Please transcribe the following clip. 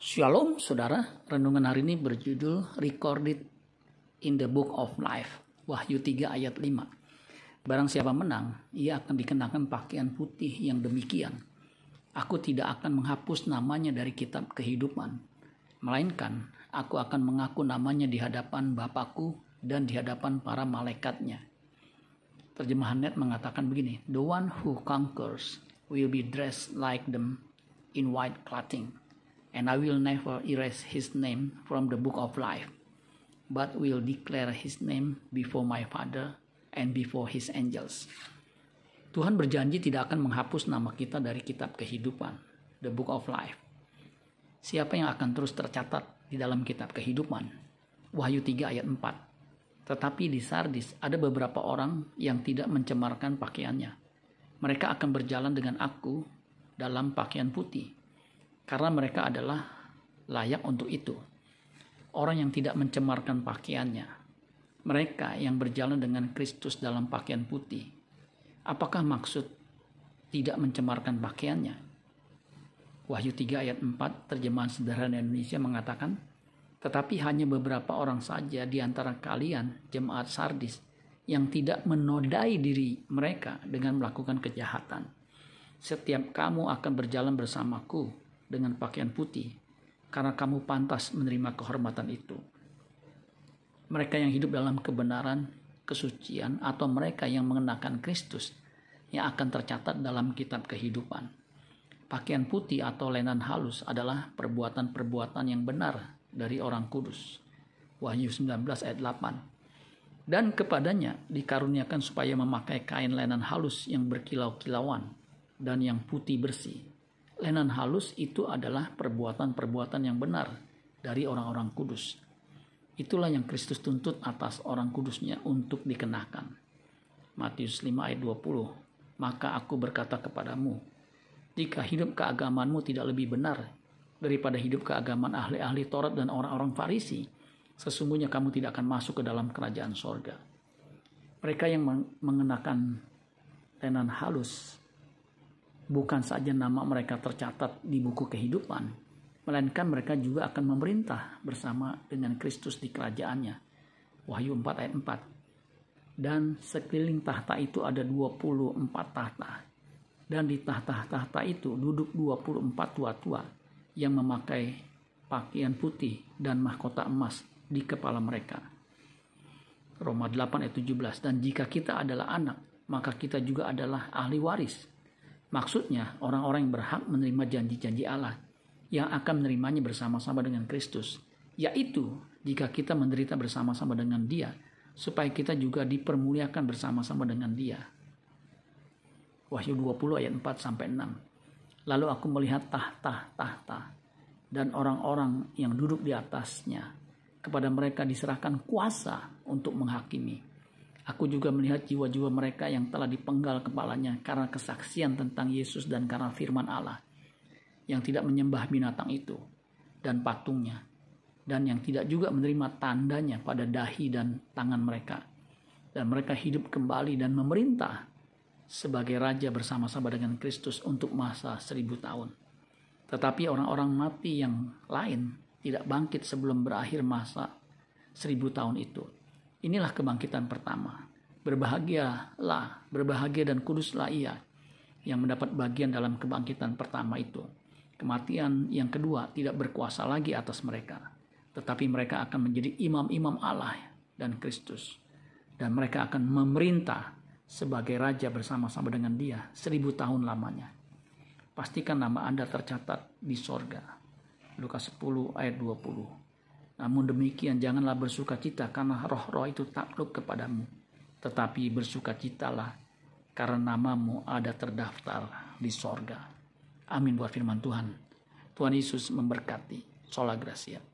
Shalom saudara, renungan hari ini berjudul Recorded in the Book of Life, Wahyu 3 ayat 5. Barang siapa menang, ia akan dikenakan pakaian putih yang demikian. Aku tidak akan menghapus namanya dari kitab kehidupan, melainkan aku akan mengaku namanya di hadapan Bapakku dan di hadapan para malaikatnya. Terjemahan net mengatakan begini, The one who conquers will be dressed like them in white clothing and I will never erase his name from the book of life, but will declare his name before my Father and before his angels. Tuhan berjanji tidak akan menghapus nama kita dari kitab kehidupan, the book of life. Siapa yang akan terus tercatat di dalam kitab kehidupan? Wahyu 3 ayat 4. Tetapi di Sardis ada beberapa orang yang tidak mencemarkan pakaiannya. Mereka akan berjalan dengan aku dalam pakaian putih karena mereka adalah layak untuk itu. Orang yang tidak mencemarkan pakaiannya, mereka yang berjalan dengan Kristus dalam pakaian putih. Apakah maksud tidak mencemarkan pakaiannya? Wahyu 3 ayat 4 terjemahan sederhana Indonesia mengatakan, tetapi hanya beberapa orang saja di antara kalian jemaat Sardis yang tidak menodai diri mereka dengan melakukan kejahatan. Setiap kamu akan berjalan bersamaku dengan pakaian putih, karena kamu pantas menerima kehormatan itu. Mereka yang hidup dalam kebenaran, kesucian, atau mereka yang mengenakan Kristus yang akan tercatat dalam kitab kehidupan. Pakaian putih atau lenan halus adalah perbuatan-perbuatan yang benar dari orang kudus. Wahyu 19 ayat 8. Dan kepadanya dikaruniakan supaya memakai kain lenan halus yang berkilau-kilauan dan yang putih bersih lenan halus itu adalah perbuatan-perbuatan yang benar dari orang-orang kudus. Itulah yang Kristus tuntut atas orang kudusnya untuk dikenakan. Matius 5 ayat 20. Maka aku berkata kepadamu, jika hidup keagamanmu tidak lebih benar daripada hidup keagaman ahli-ahli Taurat dan orang-orang Farisi, sesungguhnya kamu tidak akan masuk ke dalam kerajaan sorga. Mereka yang mengenakan lenan halus bukan saja nama mereka tercatat di buku kehidupan, melainkan mereka juga akan memerintah bersama dengan Kristus di kerajaannya. Wahyu 4 ayat 4. Dan sekeliling tahta itu ada 24 tahta. Dan di tahta-tahta itu duduk 24 tua-tua yang memakai pakaian putih dan mahkota emas di kepala mereka. Roma 8 ayat 17. Dan jika kita adalah anak, maka kita juga adalah ahli waris Maksudnya orang-orang yang berhak menerima janji-janji Allah yang akan menerimanya bersama-sama dengan Kristus, yaitu jika kita menderita bersama-sama dengan Dia, supaya kita juga dipermuliakan bersama-sama dengan Dia. Wahyu 20 ayat 4 sampai 6. Lalu aku melihat tahta-tahta dan orang-orang yang duduk di atasnya. Kepada mereka diserahkan kuasa untuk menghakimi Aku juga melihat jiwa-jiwa mereka yang telah dipenggal kepalanya karena kesaksian tentang Yesus dan karena firman Allah. Yang tidak menyembah binatang itu dan patungnya. Dan yang tidak juga menerima tandanya pada dahi dan tangan mereka. Dan mereka hidup kembali dan memerintah sebagai raja bersama-sama dengan Kristus untuk masa seribu tahun. Tetapi orang-orang mati yang lain tidak bangkit sebelum berakhir masa seribu tahun itu Inilah kebangkitan pertama. Berbahagialah, berbahagia dan kuduslah ia yang mendapat bagian dalam kebangkitan pertama itu. Kematian yang kedua tidak berkuasa lagi atas mereka, tetapi mereka akan menjadi imam-imam Allah dan Kristus. Dan mereka akan memerintah sebagai raja bersama-sama dengan dia seribu tahun lamanya. Pastikan nama Anda tercatat di sorga. Lukas 10 ayat 20. Namun demikian janganlah bersuka cita karena roh-roh itu takluk kepadamu. Tetapi bersuka citalah karena namamu ada terdaftar di sorga. Amin buat firman Tuhan. Tuhan Yesus memberkati. Sola Gracia.